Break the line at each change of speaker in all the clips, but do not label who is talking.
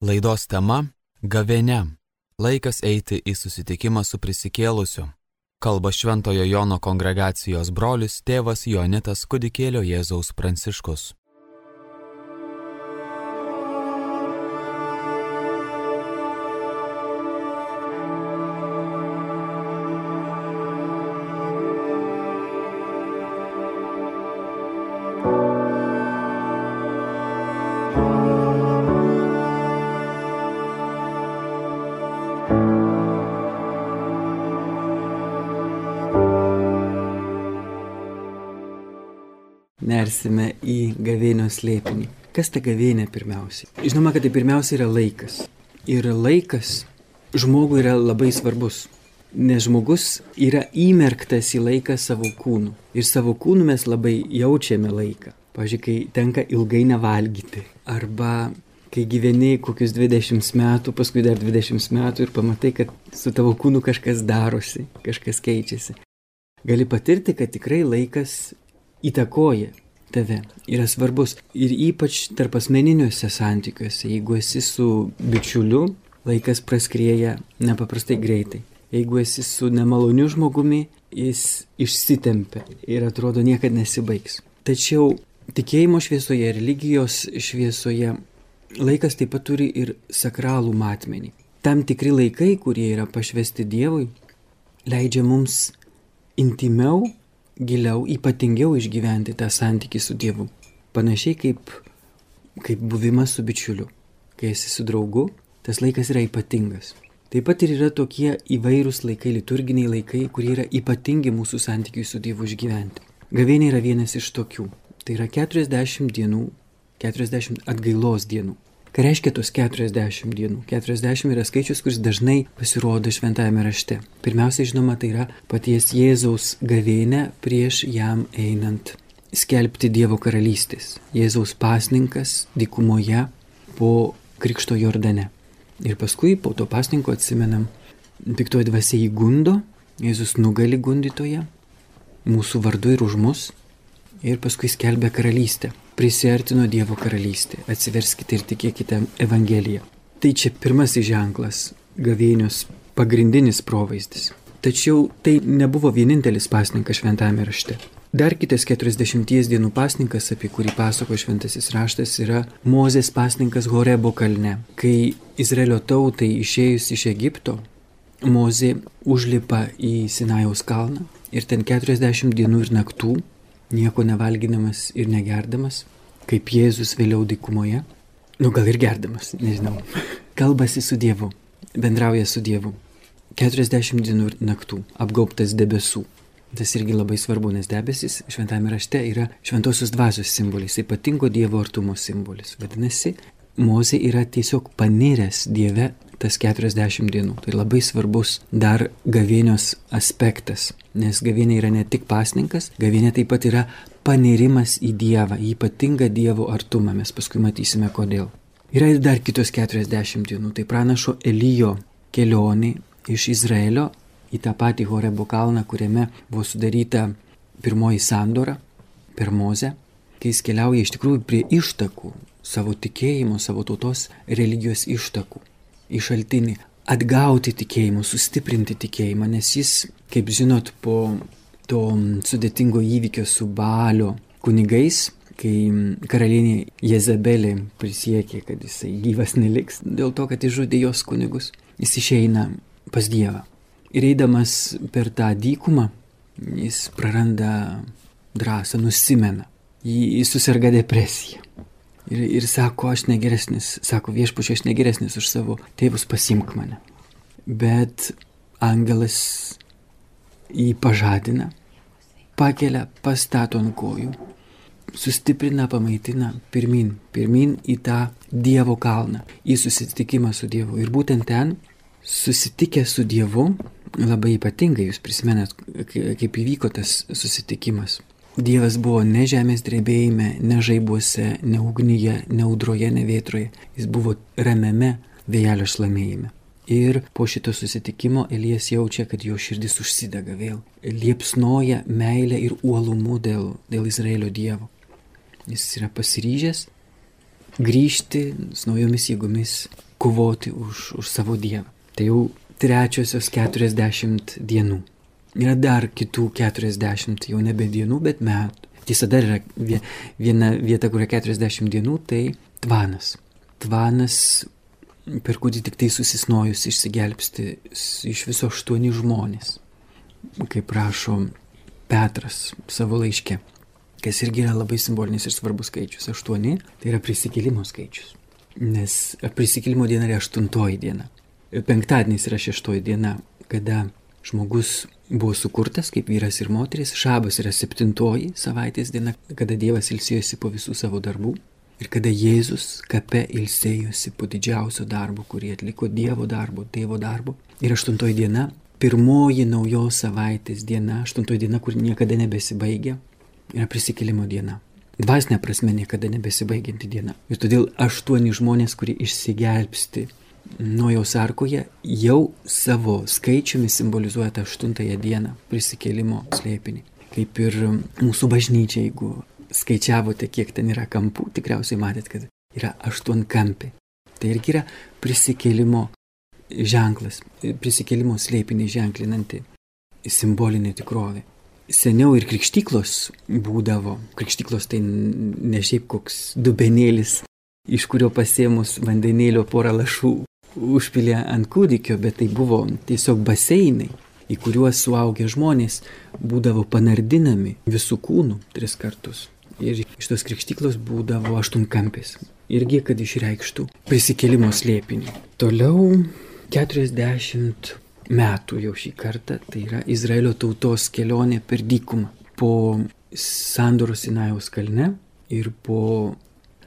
Laidos tema - gavėne. Laikas eiti į susitikimą su prisikėlusiu. Kalba Šventojo Jono kongregacijos brolius tėvas Jonitas Kudikėlio Jėzaus Pranciškus.
Slėpinį. Kas ta gavėnė pirmiausiai? Žinoma, kad tai pirmiausia yra laikas. Ir laikas žmogui yra labai svarbus. Nes žmogus yra įmerktas į laiką savo kūnu. Ir savo kūnu mes labai jaučiame laiką. Pavyzdžiui, kai tenka ilgai nevalgyti. Arba kai gyveni kokius 20 metų, paskui dar 20 metų ir pamatai, kad su tavo kūnu kažkas darosi, kažkas keičiasi. Gali patirti, kad tikrai laikas įtakoja tave, yra svarbus. Ir ypač tarp asmeniniuose santykiuose, jeigu esi su bičiuliu, laikas praskrieja nepaprastai greitai. Jeigu esi su nemaloniu žmogumi, jis išsitempia ir atrodo niekada nesibaigs. Tačiau tikėjimo šviesoje, religijos šviesoje laikas taip pat turi ir sakralų matmenį. Tam tikri laikai, kurie yra pašvesti Dievui, leidžia mums intimiau giliau, ypatingiau išgyventi tą santykį su Dievu. Panašiai kaip, kaip buvimas su bičiuliu. Kai esi su draugu, tas laikas yra ypatingas. Taip pat ir yra tokie įvairūs laikai, liturginiai laikai, kurie yra ypatingi mūsų santykiui su Dievu išgyventi. Gavėnė yra vienas iš tokių. Tai yra 40 dienų, 40 atgailos dienų. Ką reiškia tos 40 dienų? 40 yra skaičius, kuris dažnai pasirodo šventajame rašte. Pirmiausia, žinoma, tai yra paties Jėzaus gavėnė prieš jam einant skelbti Dievo karalystės. Jėzaus pasninkas dykumoje po Krikšto Jordane. Ir paskui po to pasninko atsimenam, piktoji dvasia įgundo, Jėzus nugali gundytoje, mūsų vardu ir už mus, ir paskui skelbia karalystę prisartino Dievo karalystė. Atsiverskite ir tikėkite Evangeliją. Tai čia pirmasis ženklas - gavėnios pagrindinis provaizdis. Tačiau tai nebuvo vienintelis pasninkas šventame rašte. Dar kitas 40 dienų pasninkas, apie kurį pasako šventasis raštas, yra Mozės pasninkas Horebo kalne. Kai Izraelio tautai išėjus iš Egipto, Mozė užlipa į Sinajaus kalną ir ten 40 dienų ir naktų nieko nevalginamas ir negerdamas, kaip Jėzus vėliau dykumoje, nu gal ir gerdamas, nežinau, kalbasi su Dievu, bendrauja su Dievu. 40 dienų ir naktų apgaubtas debesų. Tas irgi labai svarbu, nes debesis šventame rašte yra šventosios dvasios simbolis, ypatingo Dievo artumo simbolis. Vadinasi, Mozė yra tiesiog paniręs Dieve tas 40 dienų. Tai labai svarbus dar gavėnios aspektas, nes gavėnė yra ne tik pasninkas, gavėnė taip pat yra panirimas į Dievą, į ypatingą Dievo artumą, mes paskui matysime kodėl. Yra ir dar kitos 40 dienų, tai pranašo Elijo kelionė iš Izraelio į tą patį Horebo kalną, kuriame buvo sudaryta pirmoji sandora per Mozę, kai jis keliauja iš tikrųjų prie ištakų, savo tikėjimo, savo tautos religijos ištakų į šaltinį, atgauti tikėjimą, sustiprinti tikėjimą, nes jis, kaip žinot, po to sudėtingo įvykio su Balio kunigais, kai karalienė Jezabelė prisiekė, kad jisai gyvas neliks dėl to, kad išžudė jos kunigus, jis išeina pas Dievą. Ir eidamas per tą dykumą, jis praranda drąsą, nusimena, jis susirga depresija. Ir, ir sako, aš negeresnis, sako viešpačiu, aš negeresnis už savo tėvus, pasimk mane. Bet angelas jį pažadina, pakelia, pastato ant kojų, sustiprina, pamaitina pirmin, pirmin į tą Dievo kalną, į susitikimą su Dievu. Ir būtent ten, susitikę su Dievu, labai ypatingai jūs prisimenat, kaip įvyko tas susitikimas. Dievas buvo ne žemės drebėjime, ne žaibuose, ne ugnyje, ne audroje, ne vėtroje. Jis buvo ramiame vėjelio šlamėjime. Ir po šito susitikimo Elijas jaučia, kad jo širdis užsidega vėl. Liepsnoja meilė ir uolumu dėl, dėl Izraelio Dievo. Jis yra pasiryžęs grįžti su naujomis jėgomis kovoti už, už savo Dievą. Tai jau trečiosios 40 dienų. Yra dar kitų 40, jau nebe dienų, bet metų. Tiesa, dar yra viena vieta, kur yra 40 dienų, tai tvanas. Tvanas, per kurį tik tai susisnojus išsigelbsti iš viso aštuoni žmonės. Kaip rašo Petras savo laiške, kas irgi yra labai simbolinis ir svarbus skaičius. Aštuoni tai yra prisikėlimo skaičius. Nes prisikėlimo diena yra aštuntoji diena. Penktadienis yra šeštoji diena, kada žmogus buvo sukurtas kaip vyras ir moteris, šabas yra septintoji savaitės diena, kada Dievas ilsėjosi po visų savo darbų ir kada Jėzus kape ilsėjosi po didžiausio darbo, kurį atliko Dievo darbo, tėvo darbo. Ir aštuntoji diena, pirmoji naujos savaitės diena, aštuntoji diena, kur niekada nebesibaigia, yra prisikėlimo diena. Dvasinė prasme niekada nebesibaigianti diena. Ir todėl aštuoni žmonės, kurie išsigelbsti Nojaus arkoje jau savo skaičiumi simbolizuoja tą aštuntąją dieną prisikėlimo slėpinį. Kaip ir mūsų bažnyčia, jeigu skaičiavote, kiek ten yra kampų, tikriausiai matėt, kad yra aštuonkampi. Tai irgi yra prisikėlimo ženklas, prisikėlimo slėpinį ženklinanti simbolinė tikrovė. Seniau ir krikštyklos būdavo, krikštyklos tai ne šiaip koks dubenėlis, iš kurio pasėmus vandenėlio porą lašų užpilė ant kūdikio, bet tai buvo tiesiog baseinai, į kuriuos suaugę žmonės būdavo panardinami visų kūnų tris kartus. Ir iš tos krikštyklos būdavo aštunkampis. Irgi, kad išreikštų prisikėlimo slėpinį. Toliau 40 metų jau šį kartą, tai yra Izraelio tautos kelionė per dykumą. Po Sandoros Sinajaus kalne ir po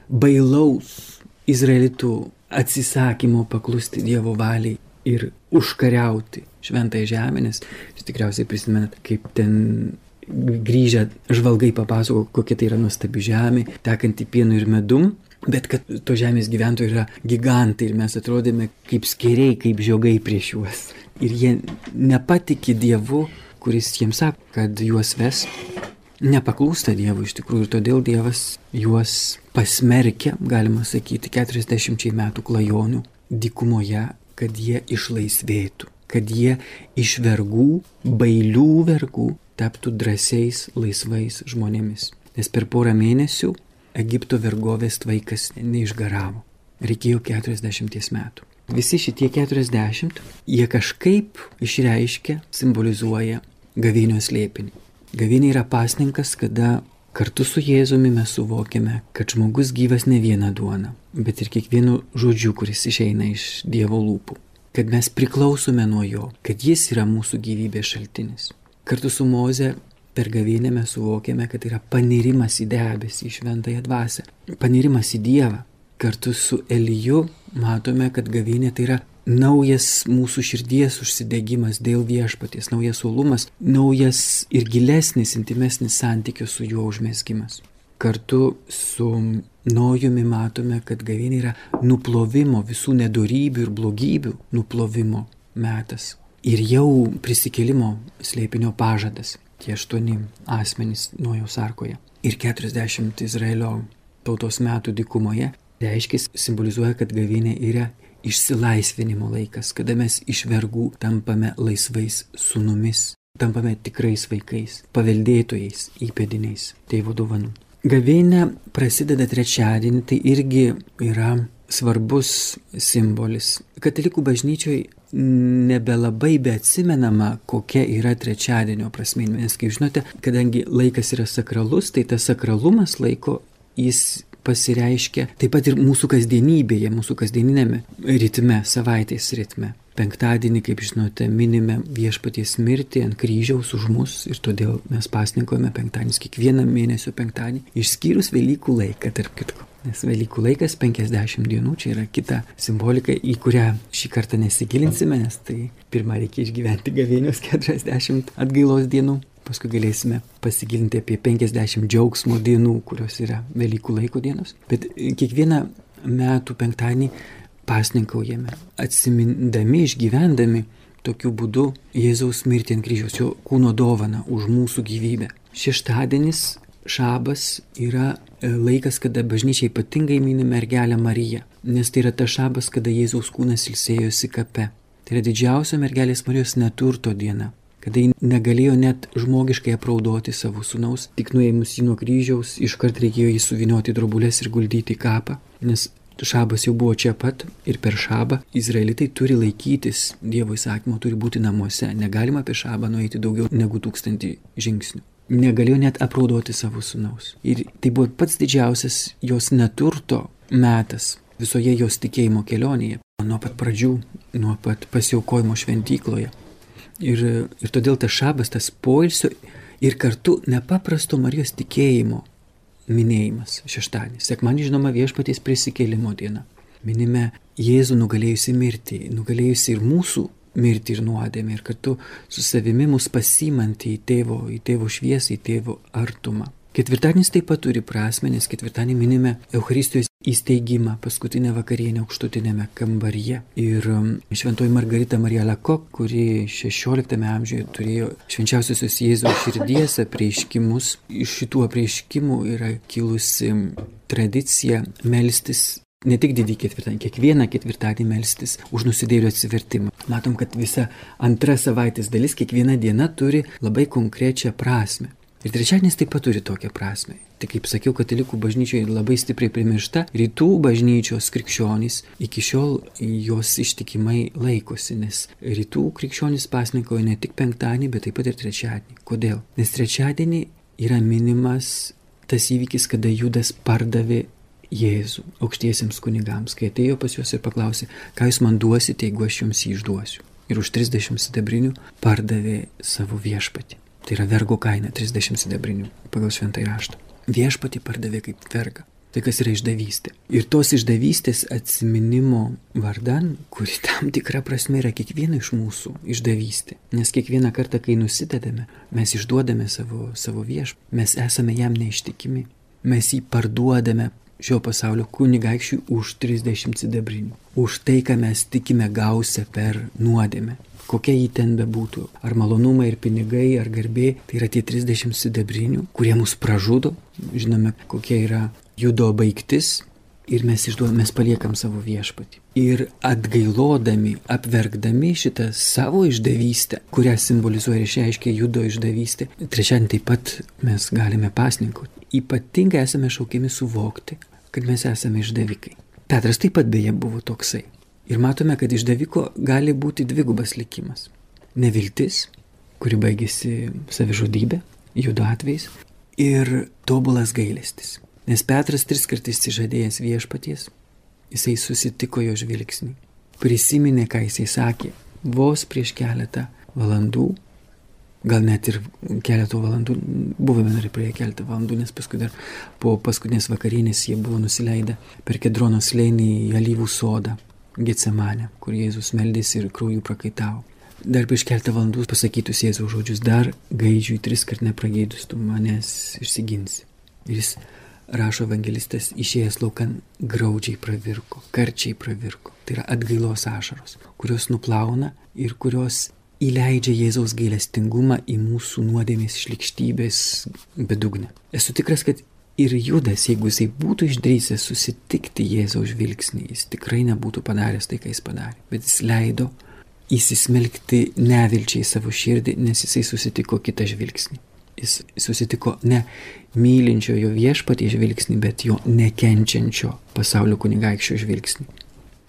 bailaus Izraelitų atsisakymo paklusti Dievo valiai ir užkariauti šventąją žemę, nes jūs tikriausiai prisimenat, kaip ten grįžę žvalgai papasako, kokia tai yra nuostabi žemė, tekanti pienu ir medum, bet kad to žemės gyventojai yra gigantai ir mes atrodėme kaip skeriai, kaip žiogai prieš juos. Ir jie nepatikė Dievu, kuris jiems sako, kad juos ves nepaklūsta Dievui iš tikrųjų ir todėl Dievas juos pasmerkia, galima sakyti, 40 metų klajonių dykumoje, kad jie išlaisvėtų, kad jie iš vergų, bailių vergų taptų drąsiais, laisvais žmonėmis. Nes per porą mėnesių Egipto vergovės tvaikas neišgaravo. Reikėjo 40 metų. Visi šitie 40, jie kažkaip išreiškia, simbolizuoja gavėnios lėpinį. Gavinė yra pasninkas, kada kartu su Jėzumi mes suvokiame, kad žmogus gyvas ne vieną duoną, bet ir kiekvienu žodžiu, kuris išeina iš Dievo lūpų. Kad mes priklausome nuo Jo, kad Jis yra mūsų gyvybės šaltinis. Kartu su Moze per gavinę mes suvokiame, kad yra panirimas į debesį, į šventąją dvasę, panirimas į Dievą. Kartu su Eliju matome, kad gavinė tai yra naujas mūsų širdies užsidegimas dėl viešpaties, naujas uolumas, naujas ir gilesnis, intimesnis santykio su juo užmėsgymas. Kartu su Nojumi matome, kad gavinė yra nuplovimo visų nedorybių ir blogybių nuplovimo metas. Ir jau prisikėlimo slėpinio pažadas tie aštuoni asmenys Nojaus arkoje. Ir 40 Izraelio tautos metų dykumoje reiškia, simbolizuoja, kad gavinė yra išsilaisvinimo laikas, kada mes iš vergų tampame laisvais sunumis, tampame tikrais vaikais, paveldėtojais, įpėdiniais tėvo dovanų. Gavėnė prasideda trečiadienį, tai irgi yra svarbus simbolis. Katalikų bažnyčioje nebelabai beatsimenama, kokia yra trečiadienio prasme. Nes, kaip žinote, kadangi laikas yra sakralus, tai tas sakralumas laiko jis pasireiškia taip pat ir mūsų kasdienybėje, mūsų kasdieninėme ritme, savaitės ritme. Penktadienį, kaip žinote, minime viešpaties mirtį ant kryžiaus už mus ir todėl mes pasninkojame penktadienis kiekvieną mėnesio penktadienį, išskyrus Velykų laiką, tarp kitko. Nes Velykų laikas 50 dienų, čia yra kita simbolika, į kurią šį kartą nesigilinsime, nes tai pirmą reikia išgyventi gavėnios 40 atgailos dienų. Paskui galėsime pasigilinti apie 50 džiaugsmo dienų, kurios yra Velykų laiko dienos. Bet kiekvieną metų penktadienį pasninkaujame, atsimindami, išgyvendami tokiu būdu Jėzaus mirtį ant kryžiaus, jo kūno dovana už mūsų gyvybę. Šeštadienis šabas yra e, laikas, kada bažnyčia ypatingai mini mergelę Mariją, nes tai yra ta šabas, kada Jėzaus kūnas ilsėjosi kape. Tai yra didžiausia mergelės Marijos neturto diena, kada ji negalėjo net žmogiškai apraudoti savo sunaus, tik nuėmus jį nuo kryžiaus, iškart reikėjo jį suvinioti drobulės ir guldyti į kapą, nes šabas jau buvo čia pat ir per šabą. Izraelitai turi laikytis Dievo įsakymo, turi būti namuose, negalima apie šabą nueiti daugiau negu tūkstantį žingsnių. Negalėjo net apraudoti savo sunaus. Ir tai buvo pats didžiausias jos neturto metas visoje jos tikėjimo kelionėje, nuo pat pradžių, nuo pat pasiaukojimo šventykloje. Ir, ir todėl tas šabas, tas poilsio ir kartu nepaprasto Marijos tikėjimo minėjimas šeštadienis. Sekmanį žinoma viešpaties prisikėlimo diena. Minime Jėzų nugalėjusi mirtį, nugalėjusi ir mūsų mirtį ir nuodėmę ir kartu su savimi mus pasimanti į tėvo, į tėvo šviesą, į tėvo artumą. Ketvirtadienis taip pat turi prasme, nes ketvirtadienį minime Euharistijos įsteigimą paskutinę vakarienę aukštutinėme kambaryje. Ir um, šventoji Margarita Marija Lakok, kuri 16 amžiuje turėjo švenčiausiosios Jėzaus širdies apreiškimus, iš šitų apreiškimų yra kilusi tradicija melstis ne tik didį ketvirtadienį, kiekvieną ketvirtadienį melstis už nusidėlių atsivertimą. Matom, kad visa antra savaitės dalis, kiekviena diena turi labai konkrečią prasme. Ir trečiadienis taip pat turi tokią prasme. Tik kaip sakiau, katalikų bažnyčioje labai stipriai primiršta, rytų bažnyčios krikščionys iki šiol jos ištikimai laikosi, nes rytų krikščionys pasnikoja ne tik penktadienį, bet taip pat ir trečiadienį. Kodėl? Nes trečiadienį yra minimas tas įvykis, kada Judas pardavė Jėzų aukštiesiems kunigams, kai atėjo pas juos ir paklausė, ką jūs man duosite, jeigu aš jums jį išduosiu. Ir už 30 sidabrinių pardavė savo viešpatį. Tai yra vergo kaina 30 sidabrinių pagal šventą raštą. Viešpatį pardavė kaip vergą. Tai kas yra išdavystė. Ir tos išdavystės atsiminimo vardan, kuri tam tikra prasme yra kiekviena iš mūsų išdavystė. Nes kiekvieną kartą, kai nusidedame, mes išduodame savo, savo viešpatį, mes esame jam neištikimi. Mes jį parduodame šio pasaulio kunigaikščiui už 30 sidabrinių. Už tai, ką mes tikime gausia per nuodėmę. Kokia jį ten bebūtų. Ar malonumai, ar pinigai, ar garbė. Tai yra tie 30 sidabrinių, kurie mus pražudo. Žinome, kokia yra judo baigtis. Ir mes išduodame, mes paliekam savo viešpatį. Ir atgailodami, apverkdami šitą savo išdavystę, kurią simbolizuoja ir išreiškia judo išdavystė, trečiadienį taip pat mes galime pasninkauti. Ypatingai esame šaukiami suvokti, kad mes esame išdavikai. Petras taip pat beje buvo toksai. Ir matome, kad išdaviko gali būti dvigubas likimas. Neviltis, kuri baigėsi savižudybė, judo atvejais, ir tobulas gailestis. Nes Petras tris kartus įsižadėjęs viešpaties, jisai susitiko jo žvilgsnį, prisiminė, ką jisai sakė vos prieš keletą valandų gal net ir keletą valandų, buvome dar prie keletą valandų, nes paskui dar po paskutinės vakarienės jie buvo nusileidę per Kedrono slėnį į alyvų sodą, Getsemanę, kur Jėzus meldėsi ir krauju prakaitavo. Dar prieš keletą valandų pasakytus Jėzaus žodžius, dar gaidžiui tris kart neprageidus, tu manęs išsiginsi. Ir jis rašo evangelistas, išėjęs laukan graudžiai pravirko, karčiai pravirko. Tai yra atgailos ašaros, kurios nuplauna ir kurios įleidžia Jėzaus gailestingumą į mūsų nuodėmės šlikštybės bedugnę. Esu tikras, kad ir Judas, jeigu jisai būtų išdrysęs susitikti Jėzaus žvilgsnį, jis tikrai nebūtų padaręs tai, ką jis padarė. Bet jis leido įsismelkti nevilčiai savo širdį, nes jisai susitiko kitą žvilgsnį. Jis susitiko ne mylinčiojo viešpatie žvilgsnį, bet jo nekenčiančio pasaulio kunigaikščio žvilgsnį,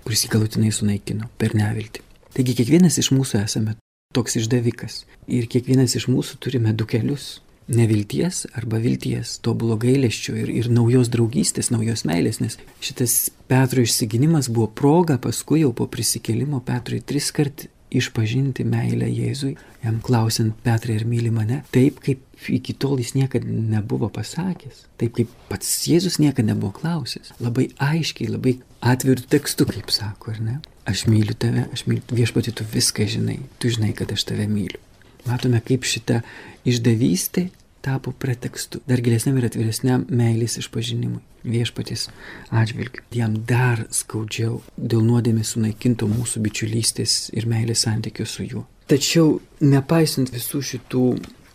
kuris jį galutinai sunaikino per neviltį. Taigi kiekvienas iš mūsų esame toks išdavikas. Ir kiekvienas iš mūsų turime du kelius. Nevilties arba vilties, tobulo gailesčio ir, ir naujos draugystės, naujos meilės, nes šitas Petro išsiginimas buvo proga paskui jau po prisikėlimo Petrui tris kart išpažinti meilę Jėzui, jam klausiant Petrai ar myli mane, taip kaip iki tol jis niekada nebuvo pasakęs, taip kaip pats Jėzus niekada nebuvo klausęs, labai aiškiai, labai atvirų tekstų, kaip sako, ar ne? Aš myliu tave, aš myliu viešpatį, tu viską žinai, tu žinai, kad aš tave myliu. Matome, kaip šita išdavystė tapo pretekstu dar gilesniam ir atviresniam meilės išpažinimui viešpaties atžvilgiu. Jam dar skaudžiau dėl nuodėmės sunaikinto mūsų bičiulystės ir meilės santykių su juo. Tačiau nepaisant visų šitų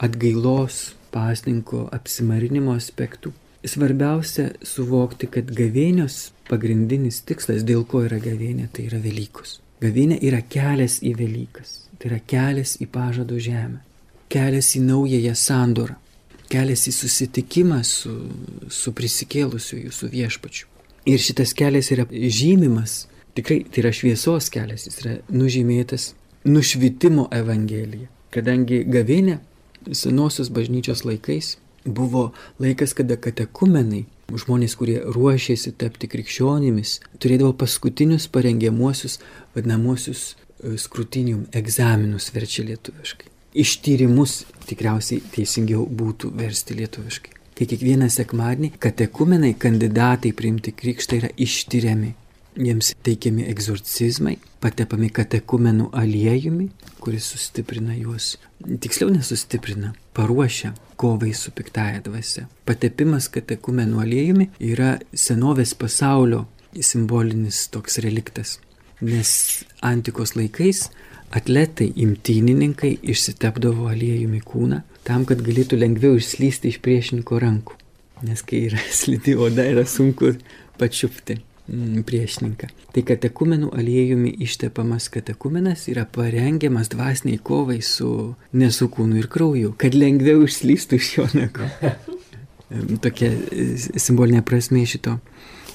atgailos pasninko apsimarinimo aspektų. Svarbiausia suvokti, kad gavėnios pagrindinis tikslas, dėl ko yra gavėnė, tai yra Velykos. Gavėnė yra kelias į Velykas, tai yra kelias į pažado žemę, kelias į naująją sandorą, kelias į susitikimą su, su prisikėlusiu jūsų viešpačiu. Ir šitas kelias yra žymimas, tikrai tai yra šviesos kelias, jis yra nužymėtas nušvitimo evangelija. Kadangi gavėnė senosios bažnyčios laikais buvo laikas, kada katekumenai, žmonės, kurie ruošėsi tapti krikščionimis, turėdavo paskutinius parengiamuosius, vadinamosius e, skrutinium egzaminus verčia lietuviškai. Ištyrimus tikriausiai teisingiau būtų versti lietuviškai. Kai kiekvieną sekmadienį katekumenai kandidatai priimti krikštą yra ištyriami jiems teikiami egzorcizmai, patepami katekumenų aliejumi, kuris sustiprina juos, tiksliau nesustiprina, paruošia kovai su piktaja dvasia. Patepimas katekumenų aliejumi yra senovės pasaulio simbolinis toks reliktas, nes antikos laikais atletai, imtynininkai išsitepdavo aliejumi kūną tam, kad galėtų lengviau išslysti iš priešininko rankų. Nes kai yra slidi oda, yra sunku pačiupti. Mm, priešininką. Tai katekumenų aliejumi ištepamas katekumenas yra parengiamas dvasiniai kovai su nesukūnu ir krauju, kad lengviau išslystų iš jo nagų. Tokia e, simbolinė prasme šito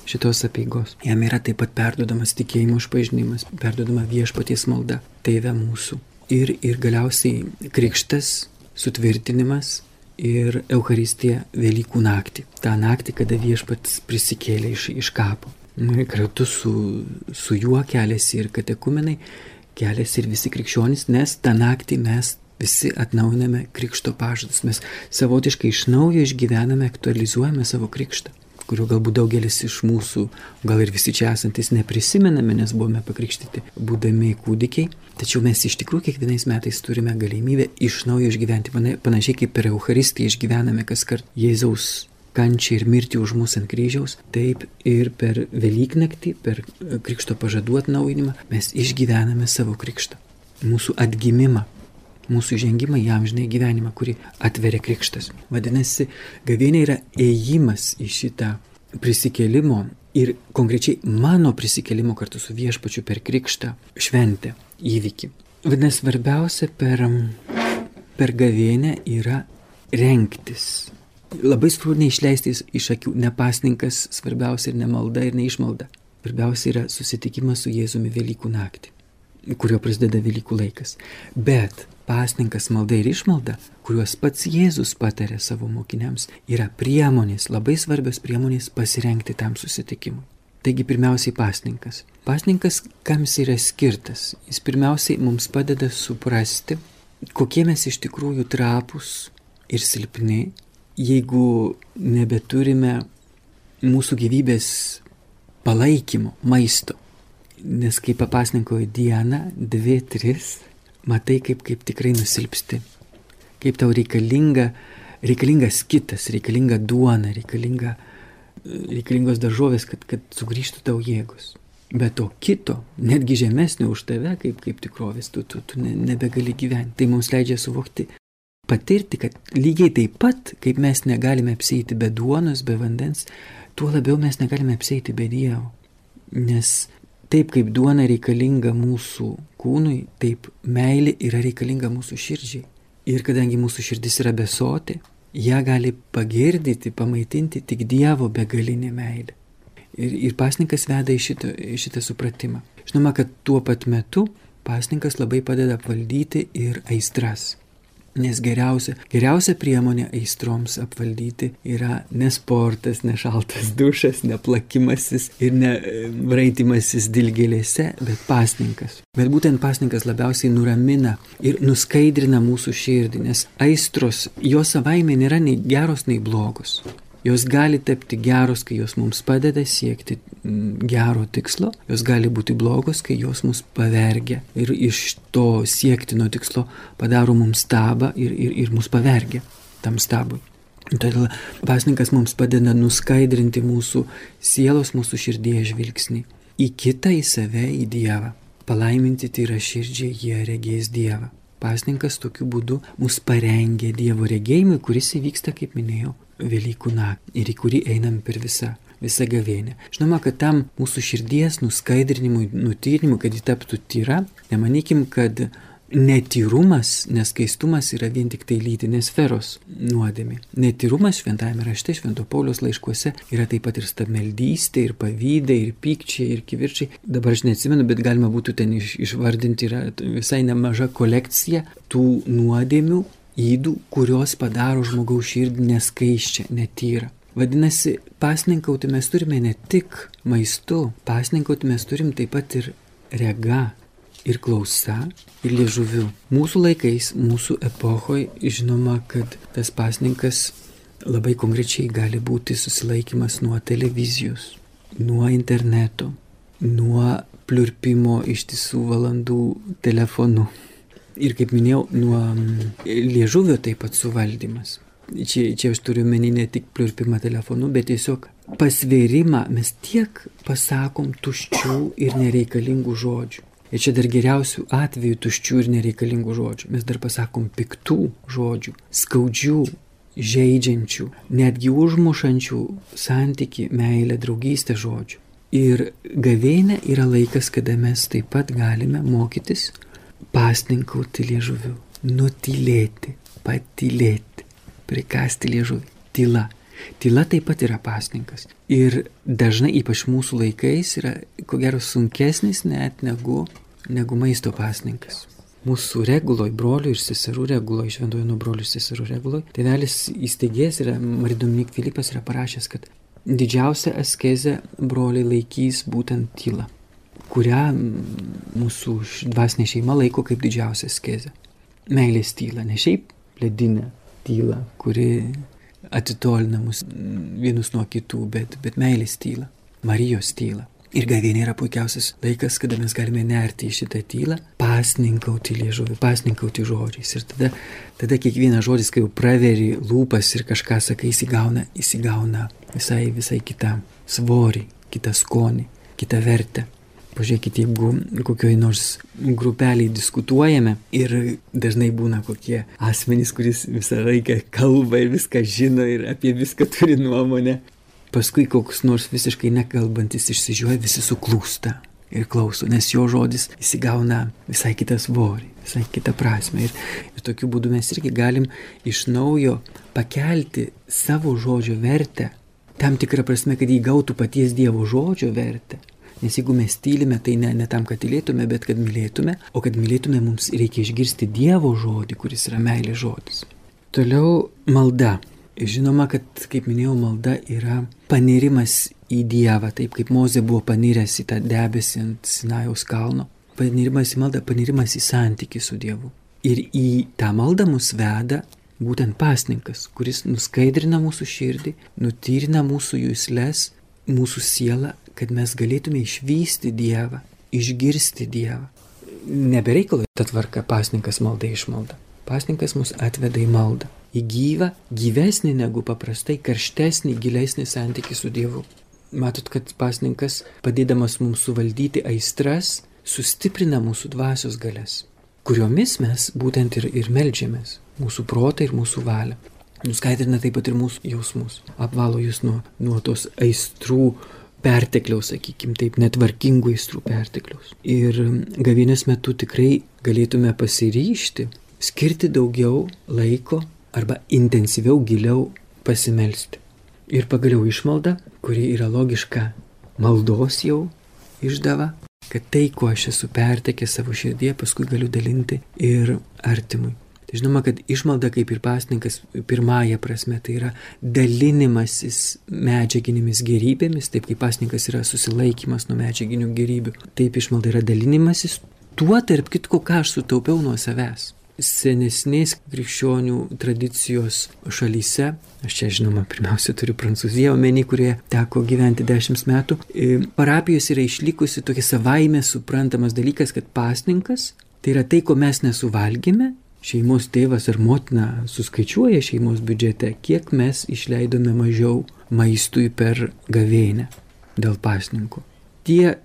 šitos apieigos. Jam yra taip pat perdodamas tikėjimo išpažinimas, perdodama viešpaties malda, tėve mūsų. Ir, ir galiausiai krikštas, sutvirtinimas ir Euharistija Velykų naktį. Ta naktį, kada viešpats prisikėlė iš, iš kapo. Kartu su, su juo keliasi ir katekumenai, keliasi ir visi krikščionys, nes tą naktį mes visi atnaujiname krikšto pažadus. Mes savotiškai iš naujo išgyvename, aktualizuojame savo krikštą, kurio galbūt daugelis iš mūsų, gal ir visi čia esantis, neprisimename, nes buvome pakrikštyti, būdami kūdikiai. Tačiau mes iš tikrųjų kiekvienais metais turime galimybę iš naujo išgyventi, panašiai kaip per Euharistiją išgyvename kas kart Jėzaus kančią ir mirtį už mus ant kryžiaus, taip ir per Velyknaktį, per Krikšto pažadų atnaujinimą mes išgyvename savo Krikštą, mūsų atgimimą, mūsų žengimą į amžinai gyvenimą, kurį atveria Krikštas. Vadinasi, gavėnė yra ėjimas į šitą prisikėlimo ir konkrečiai mano prisikėlimo kartu su viešpačiu per Krikštą šventę įvykį. Vadinasi, svarbiausia per, per gavėnę yra renktis Labai svarbu neišleisti iš akių nepasninkas, svarbiausia ir ne malda ir neišmalda. Svarbiausia yra susitikimas su Jėzumi Velykų naktį, kurio prasideda Velykų laikas. Bet pasninkas, malda ir išmalda, kuriuos pats Jėzus patarė savo mokiniams, yra priemonės, labai svarbios priemonės pasirengti tam susitikimui. Taigi pirmiausiai pasninkas. Pasninkas, kam jis yra skirtas? Jis pirmiausiai mums padeda suprasti, kokie mes iš tikrųjų trapus ir silpni jeigu nebeturime mūsų gyvybės palaikymo, maisto. Nes kai papasninkoji dieną, dvi, tris, matai, kaip, kaip tikrai nusilpsti. Kaip tau reikalinga, reikalingas kitas, reikalinga duona, reikalinga, reikalingos daržovės, kad, kad sugrįžtų tau jėgos. Bet to kito, netgi žemesnio už tave, kaip, kaip tikrovės, tu, tu, tu ne, nebegali gyventi. Tai mums leidžia suvokti patirti, kad lygiai taip pat, kaip mes negalime apsėti be duonos, be vandens, tuo labiau mes negalime apsėti be Dievo. Nes taip kaip duona reikalinga mūsų kūnui, taip meilė yra reikalinga mūsų širdžiai. Ir kadangi mūsų širdis yra besoti, ją gali pagirdyti, pamaitinti tik Dievo begalinė meilė. Ir, ir pasninkas veda į šitą, į šitą supratimą. Žinoma, kad tuo pat metu pasninkas labai padeda apvaldyti ir aistras. Nes geriausia, geriausia priemonė aistroms apvaldyti yra ne sportas, ne šaltas dušas, ne plakimasis ir ne raitimasis dilgėlėse, bet pasninkas. Bet būtent pasninkas labiausiai nuramina ir nuskaidrina mūsų širdį, nes aistros jo savaime nėra nei geros, nei blogos. Jos gali tapti geros, kai jos mums padeda siekti mm, gero tikslo, jos gali būti blogos, kai jos mus pavergia ir iš to siektino tikslo padaro mums stabą ir, ir, ir mus pavergia tam stabui. Todėl pasninkas mums padeda nuskaidrinti mūsų sielos, mūsų širdies žvilgsnį į kitą, į save, į Dievą. Palaiminti tai yra širdžiai, jie regės Dievą. Pasninkas tokiu būdu mus parengia Dievo regėjimui, kuris įvyksta, kaip minėjau, Velykų naktį ir į kurį einam per visą visą gavėnę. Žinoma, kad tam mūsų širdies nuskaidrinimui, nutyrimui, kad ji taptų tyra, nemanykim, kad netyrumas, neskaistumas yra vien tik tai lytinės sferos nuodėmė. Netyrumas šventajame rašte, švento Paulius laiškuose yra taip pat ir stabmeldystė, ir pavydai, ir pykčiai, ir kivirčiai. Dabar aš neatsimenu, bet galima būtų ten iš, išvardinti, yra visai nemaža kolekcija tų nuodėmių, įdų, kurios padaro žmogaus širdį neskaiščią, netyrą. Vadinasi, pasninkauti mes turime ne tik maistu, pasninkauti mes turim taip pat ir rega, ir klausa, ir liežuviu. Mūsų laikais, mūsų epochoje, žinoma, kad tas pasninkas labai konkrečiai gali būti susilaikimas nuo televizijos, nuo interneto, nuo pliurpimo ištisų valandų telefonu. Ir kaip minėjau, nuo liežuvio taip pat suvaldymas. Čia, čia aš turiu menį ne tik pliurpimą telefonu, bet tiesiog pasvėrimą mes tiek pasakom tuščių ir nereikalingų žodžių. Ir čia dar geriausių atvejų tuščių ir nereikalingų žodžių. Mes dar pasakom piktų žodžių, skaudžių, žaidžiančių, netgi užmušančių santyki, meilę, draugystę žodžių. Ir gavėnė yra laikas, kada mes taip pat galime mokytis pasninkauti liežuviu, nutylėti, patylėti prikasti liežuvį. Tyla. Tyla taip pat yra pasninkas. Ir dažnai, ypač mūsų laikais, yra ko gero sunkesnis net negu, negu maisto pasninkas. Mūsų reguloj, brolių ir seserų reguloj, šventojo nuo brolių ir seserų reguloj, tėvelis įsteigės yra, Maridominik Filipas yra parašęs, kad didžiausia askezė broliai laikys būtent tylą, kurią mūsų dvasinė šeima laiko kaip didžiausia askezė. Meilės tyla, ne šiaip ledinė, tyla, kuri atitolina mus vienus nuo kitų, bet, bet meilės tyla, Marijos tyla. Ir gavėnė yra puikiausias laikas, kada mes galime nerti į šitą tylą, pasninkauti liežuvį, pasninkauti žodžiais. Ir tada, tada kiekvienas žodis, kai jau praveri lūpas ir kažką sakai, įsigauna, įsigauna visai, visai kitą svorį, kitą skonį, kitą vertę. Pažiūrėkite, jeigu kokioj nors grupeliai diskutuojame ir dažnai būna kokie asmenys, kuris visą laiką kalba ir viską žino ir apie viską turi nuomonę, paskui koks nors visiškai nekalbantis išsižiūrė, visi suklūsta ir klauso, nes jo žodis įsigauna visai kitą svorį, visai kitą prasme. Ir, ir tokiu būdu mes irgi galim iš naujo pakelti savo žodžio vertę, tam tikrą prasme, kad įgautų paties Dievo žodžio vertę. Nes jeigu mes tylime, tai ne, ne tam, kad tylėtume, bet kad mylėtume, o kad mylėtume, mums reikia išgirsti Dievo žodį, kuris yra meilės žodis. Toliau malda. Žinoma, kad, kaip minėjau, malda yra panirimas į Dievą, taip kaip Moze buvo paniręs į tą debesį ant Sinajaus kalno. Panirimas į maldą, panirimas į santykių su Dievu. Ir į tą maldą mus veda būtent pasninkas, kuris nuskaidrina mūsų širdį, nutyrina mūsų jūslės, mūsų sielą kad mes galėtume išvysti Dievą, išgirsti Dievą. Nebereikalo ta tvarka pasninkas malda išmalda. Pasninkas mus atveda į maldą, į gyvą, gyvesnį negu paprastai, karštesnį, gilesnį santykį su Dievu. Matot, kad pasninkas, padėdamas mums suvaldyti aistras, sustiprina mūsų dvasios galės, kuriomis mes būtent ir, ir melžiamės, mūsų protą ir mūsų valią. Nuskaidrina taip pat ir mūsų jausmus, apvalo jūs nuo, nuo tos aistrų pertekliaus, sakykime, taip netvarkingų aistrų pertekliaus. Ir gavinės metu tikrai galėtume pasiryšti, skirti daugiau laiko arba intensyviau, giliau pasimelsti. Ir pagaliau išmalda, kuri yra logiška maldos jau išdava, kad tai, kuo aš esu pertekęs savo širdie, paskui galiu dalinti ir artimui. Žinoma, kad išmalda kaip ir pasninkas pirmąją prasme tai yra dalinimasis medžiaginėmis gerybėmis, taip kaip pasninkas yra susilaikimas nuo medžiaginių gerybių, taip išmalda yra dalinimasis tuo tarp kitko, ką aš sutaupiau nuo savęs. Senesnės krikščionių tradicijos šalyse, aš čia žinoma pirmiausia turiu Prancūziją omeny, kurie teko gyventi dešimt metų, e, parapijos yra išlikusi tokia savaime suprantamas dalykas, kad pasninkas tai yra tai, ko mes nesuvalgėme šeimos tėvas ar motina suskaičiuoja šeimos biudžete, kiek mes išleidome mažiau maistui per gavėnę dėl pasninkų. Tie e,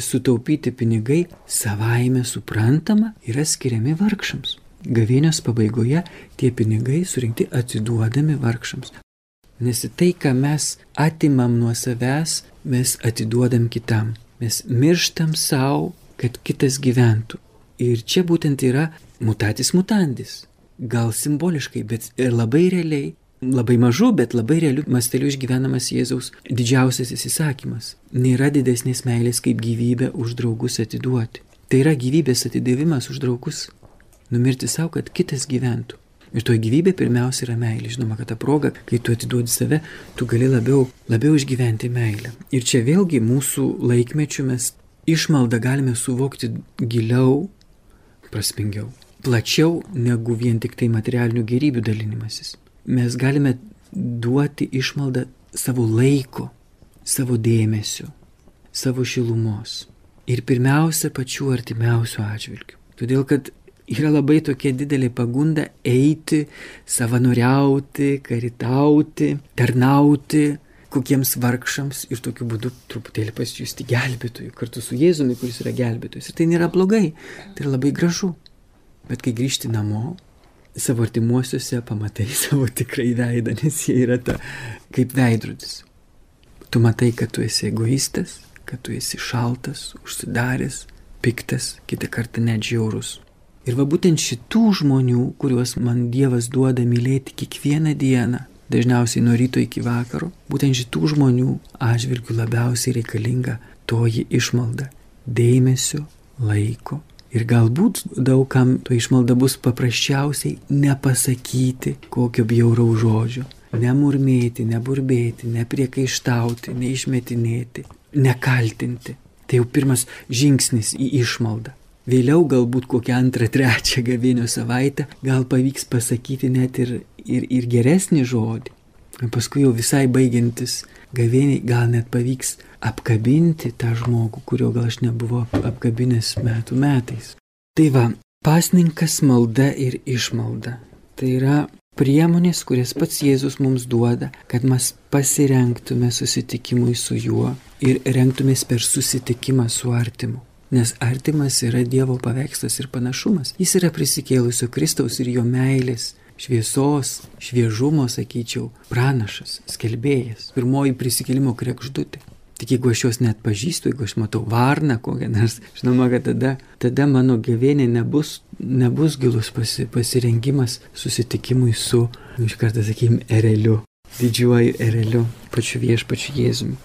sutaupyti pinigai savaime suprantama yra skiriami vargšams. Gavėnios pabaigoje tie pinigai surinkti atiduodami vargšams. Nes tai, ką mes atimam nuo savęs, mes atiduodam kitam. Mes mirštam savo, kad kitas gyventų. Ir čia būtent yra mutatis mutandis. Gal simboliškai, bet ir labai realiai labai mažu, bet labai realiu masteliu išgyvenamas Jėzaus didžiausias įsisakymas. Nėra didesnės meilės kaip gyvybę už draugus atiduoti. Tai yra gyvybės atidavimas už draugus. Numirti savo, kad kitas gyventų. Ir to gyvybė pirmiausia yra meilė. Žinoma, kad ta proga, kai tu atiduodi save, tu gali labiau, labiau išgyventi meilę. Ir čia vėlgi mūsų laikmečių mes išmaldą galime suvokti giliau, prasmingiau, plačiau negu vien tik tai materialinių gerybių dalinimasis mes galime duoti išmaldą savo laiko, savo dėmesio, savo šilumos. Ir pirmiausia, pačių artimiausių atžvilgių. Todėl, kad yra labai tokia didelė pagunda eiti, savanoriauti, karitauti, tarnauti kokiems vargšams ir tokiu būdu truputėlį pasijusti gelbėtojų kartu su Jėzumi, kuris yra gelbėtojas. Ir tai nėra blogai, tai yra labai gražu. Bet kai grįžti namo, savo artimuosiuose pamatai savo tikrai veidą, nes jie yra ta kaip veidrodis. Tu matai, kad tu esi egoistas, kad tu esi šaltas, užsidaręs, piktas, kitą kartą net žiaurus. Ir va būtent šitų žmonių, kuriuos man Dievas duoda mylėti kiekvieną dieną, dažniausiai nuo ryto iki vakaro, būtent šitų žmonių atžvilgių labiausiai reikalinga toji išmalda - dėmesio, laiko Ir galbūt daugam to išmalda bus paprasčiausiai nepasakyti kokio bjauraus žodžio. Nemurmėti, neburbėti, nepriekaištauti, neišmetinėti, nekaltinti. Tai jau pirmas žingsnis į išmaldą. Vėliau galbūt kokią antrą, trečią gavėnio savaitę gal pavyks pasakyti net ir, ir, ir geresnį žodį. Paskui jau visai baigiantis gavėniai gal net pavyks apkabinti tą žmogų, kurio gal aš nebuvau apkabinęs metų metais. Tai va, pasninkas malda ir išmalda. Tai yra priemonės, kurias pats Jėzus mums duoda, kad mes pasirenktume susitikimui su juo ir renktumės per susitikimą su artimu. Nes artimas yra Dievo paveikslas ir panašumas. Jis yra prisikėlusio Kristaus ir jo meilės šviesos, šviežumo, sakyčiau, pranašas, skelbėjas, pirmoji prisikėlimo krekždutė. Tik jeigu aš juos net pažįstu, jeigu aš matau varną kokią nors, žinoma, kad tada, tada mano gyvenė nebus, nebus gilus pasi, pasirengimas susitikimui su, nu, iš karto sakykim, ereliu, didžiuoju ereliu, pačiu viešpačiu Jėzumi.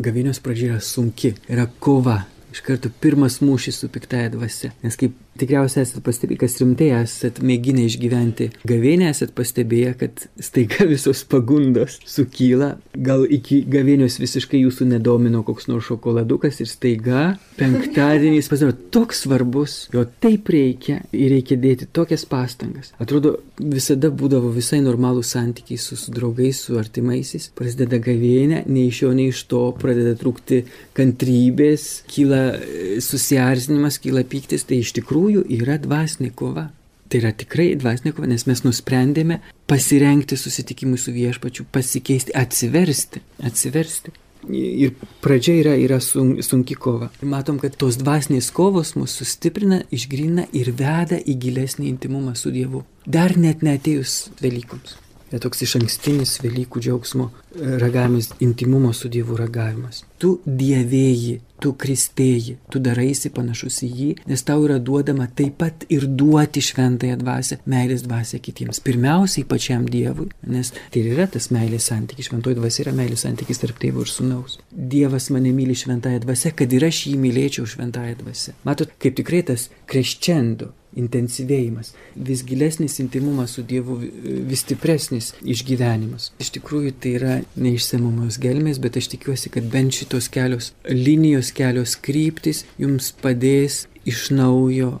Gavėnios pradžia yra sunki, yra kova, iš karto pirmas mūšis su piktaja dvasia. Nes kaip Tikriausiai esate pastebėję, kas rimtai esate mėginę išgyventi gavėnę, esate pastebėję, kad staiga visos pagundos sukyla, gal iki gavėnios visiškai jūsų nedomino koks nors šokoladukas ir staiga penktadienis pasidaro toks svarbus, jo taip reikia ir reikia dėti tokias pastangas. Atrodo, visada būdavo visai normalų santykiai su, su draugais, su artimaisiais, prasideda gavėnė, nei iš jo, nei iš to pradeda trūkti kantrybės, kyla e, susierzinimas, kyla pyktis, tai iš tikrųjų tikrųjų yra dvasinė kova. Tai yra tikrai dvasinė kova, nes mes nusprendėme pasirengti susitikimui su viešpačiu, pasikeisti, atsiversti, atsiversti. Ir pradžia yra, yra sun, sunki kova. Matom, kad tos dvasinės kovos mus sustiprina, išgrina ir veda į gilesnį intimumą su Dievu. Dar net netėjus Velykoms toks iš ankstinis Velykų džiaugsmo ragavimas, intimumo su Dievu ragavimas. Tu dievėji, tu kristėji, tu daraisi panašus į jį, nes tau yra duodama taip pat ir duoti šventąją dvasę, meilės dvasę kitiems. Pirmiausiai pačiam Dievui, nes tai yra tas meilės santykis, šventoji dvasia yra meilės santykis tarp tėvo ir sunaus. Dievas mane myli šventąją dvasę, kad ir aš jį mylėčiau šventąją dvasę. Matot, kaip tikrai tas kreščendo intensyvėjimas, vis gilesnis intimumas su Dievu, vis stipresnis išgyvenimas. Iš tikrųjų tai yra neišsamumos gelmės, bet aš tikiuosi, kad bent šitos kelios linijos, kelios kryptis jums padės iš naujo,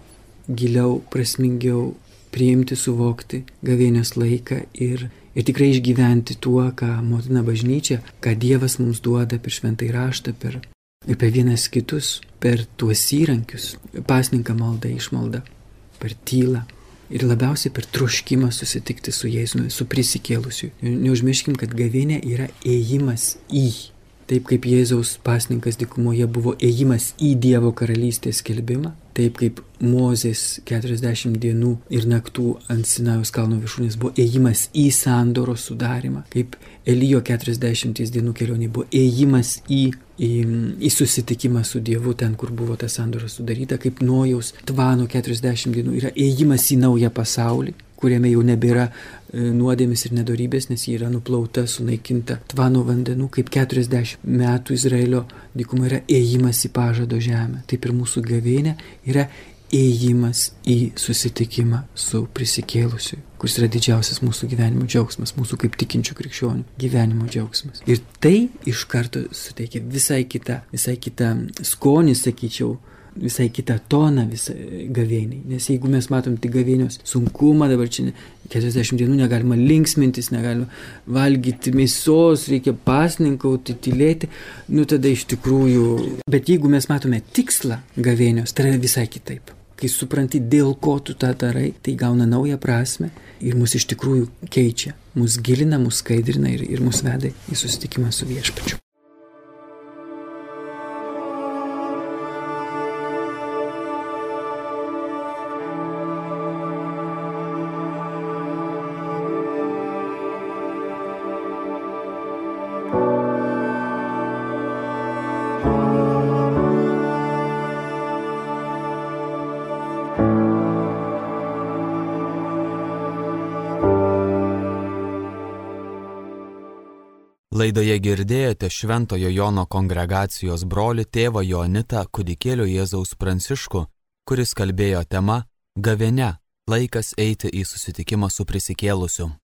giliau, prasmingiau priimti, suvokti gavėnios laiką ir, ir tikrai išgyventi tuo, ką motina bažnyčia, ką Dievas mums duoda per šventai raštą, per ir per vienas kitus, per tuos įrankius, pasninką maldą, išmaldą per tylą ir labiausiai per troškimą susitikti su Jėzumi, su prisikėlusiu. Neužmirškim, kad gavinė yra ėjimas į. Taip kaip Jėzaus pasninkas dikumoje buvo ėjimas į Dievo karalystės skelbimą, Taip kaip Mozės 40 dienų ir naktų ant Sinajus kalno viršūnės buvo ėjimas į sandoro sudarimą, kaip Elijo 40 dienų kelionė buvo ėjimas į, į, į susitikimą su Dievu ten, kur buvo ta sandora sudaryta, kaip Nojaus tvano 40 dienų yra ėjimas į naują pasaulį, kuriame jau nebėra e, nuodėmis ir nedorybės, nes ji yra nuplauta, sunaikinta tvano vandenų, kaip 40 metų Izraelio dykuma yra ėjimas į pažado žemę. Taip ir mūsų gavėnė yra ėjimas į susitikimą su prisikėlusiu, kuris yra didžiausias mūsų gyvenimo džiaugsmas, mūsų kaip tikinčių krikščionių gyvenimo džiaugsmas. Ir tai iš karto suteikia visai kitą, visai kitą skonį, sakyčiau, visai kitą toną gavėniai. Nes jeigu mes matom tik gavėnios sunkumą, dabar čia 40 dienų negalima linksmintis, negalima valgyti mėsos, reikia pasninkauti, tylėti, nu tada iš tikrųjų. Bet jeigu mes matome tikslą gavėnios, tai yra visai kitaip. Kai supranti, dėl ko tu tą darai, tai gauna naują prasme ir mus iš tikrųjų keičia, mus gilina, mus skaidrina ir, ir mus veda į susitikimą su viešpačiu.
Laidoje girdėjote Šventojo Jono kongregacijos broli tėvą Jonitą kudikėlio Jėzaus Pranciškų, kuris kalbėjo tema Gavene - laikas eiti į susitikimą su prisikėlusiu.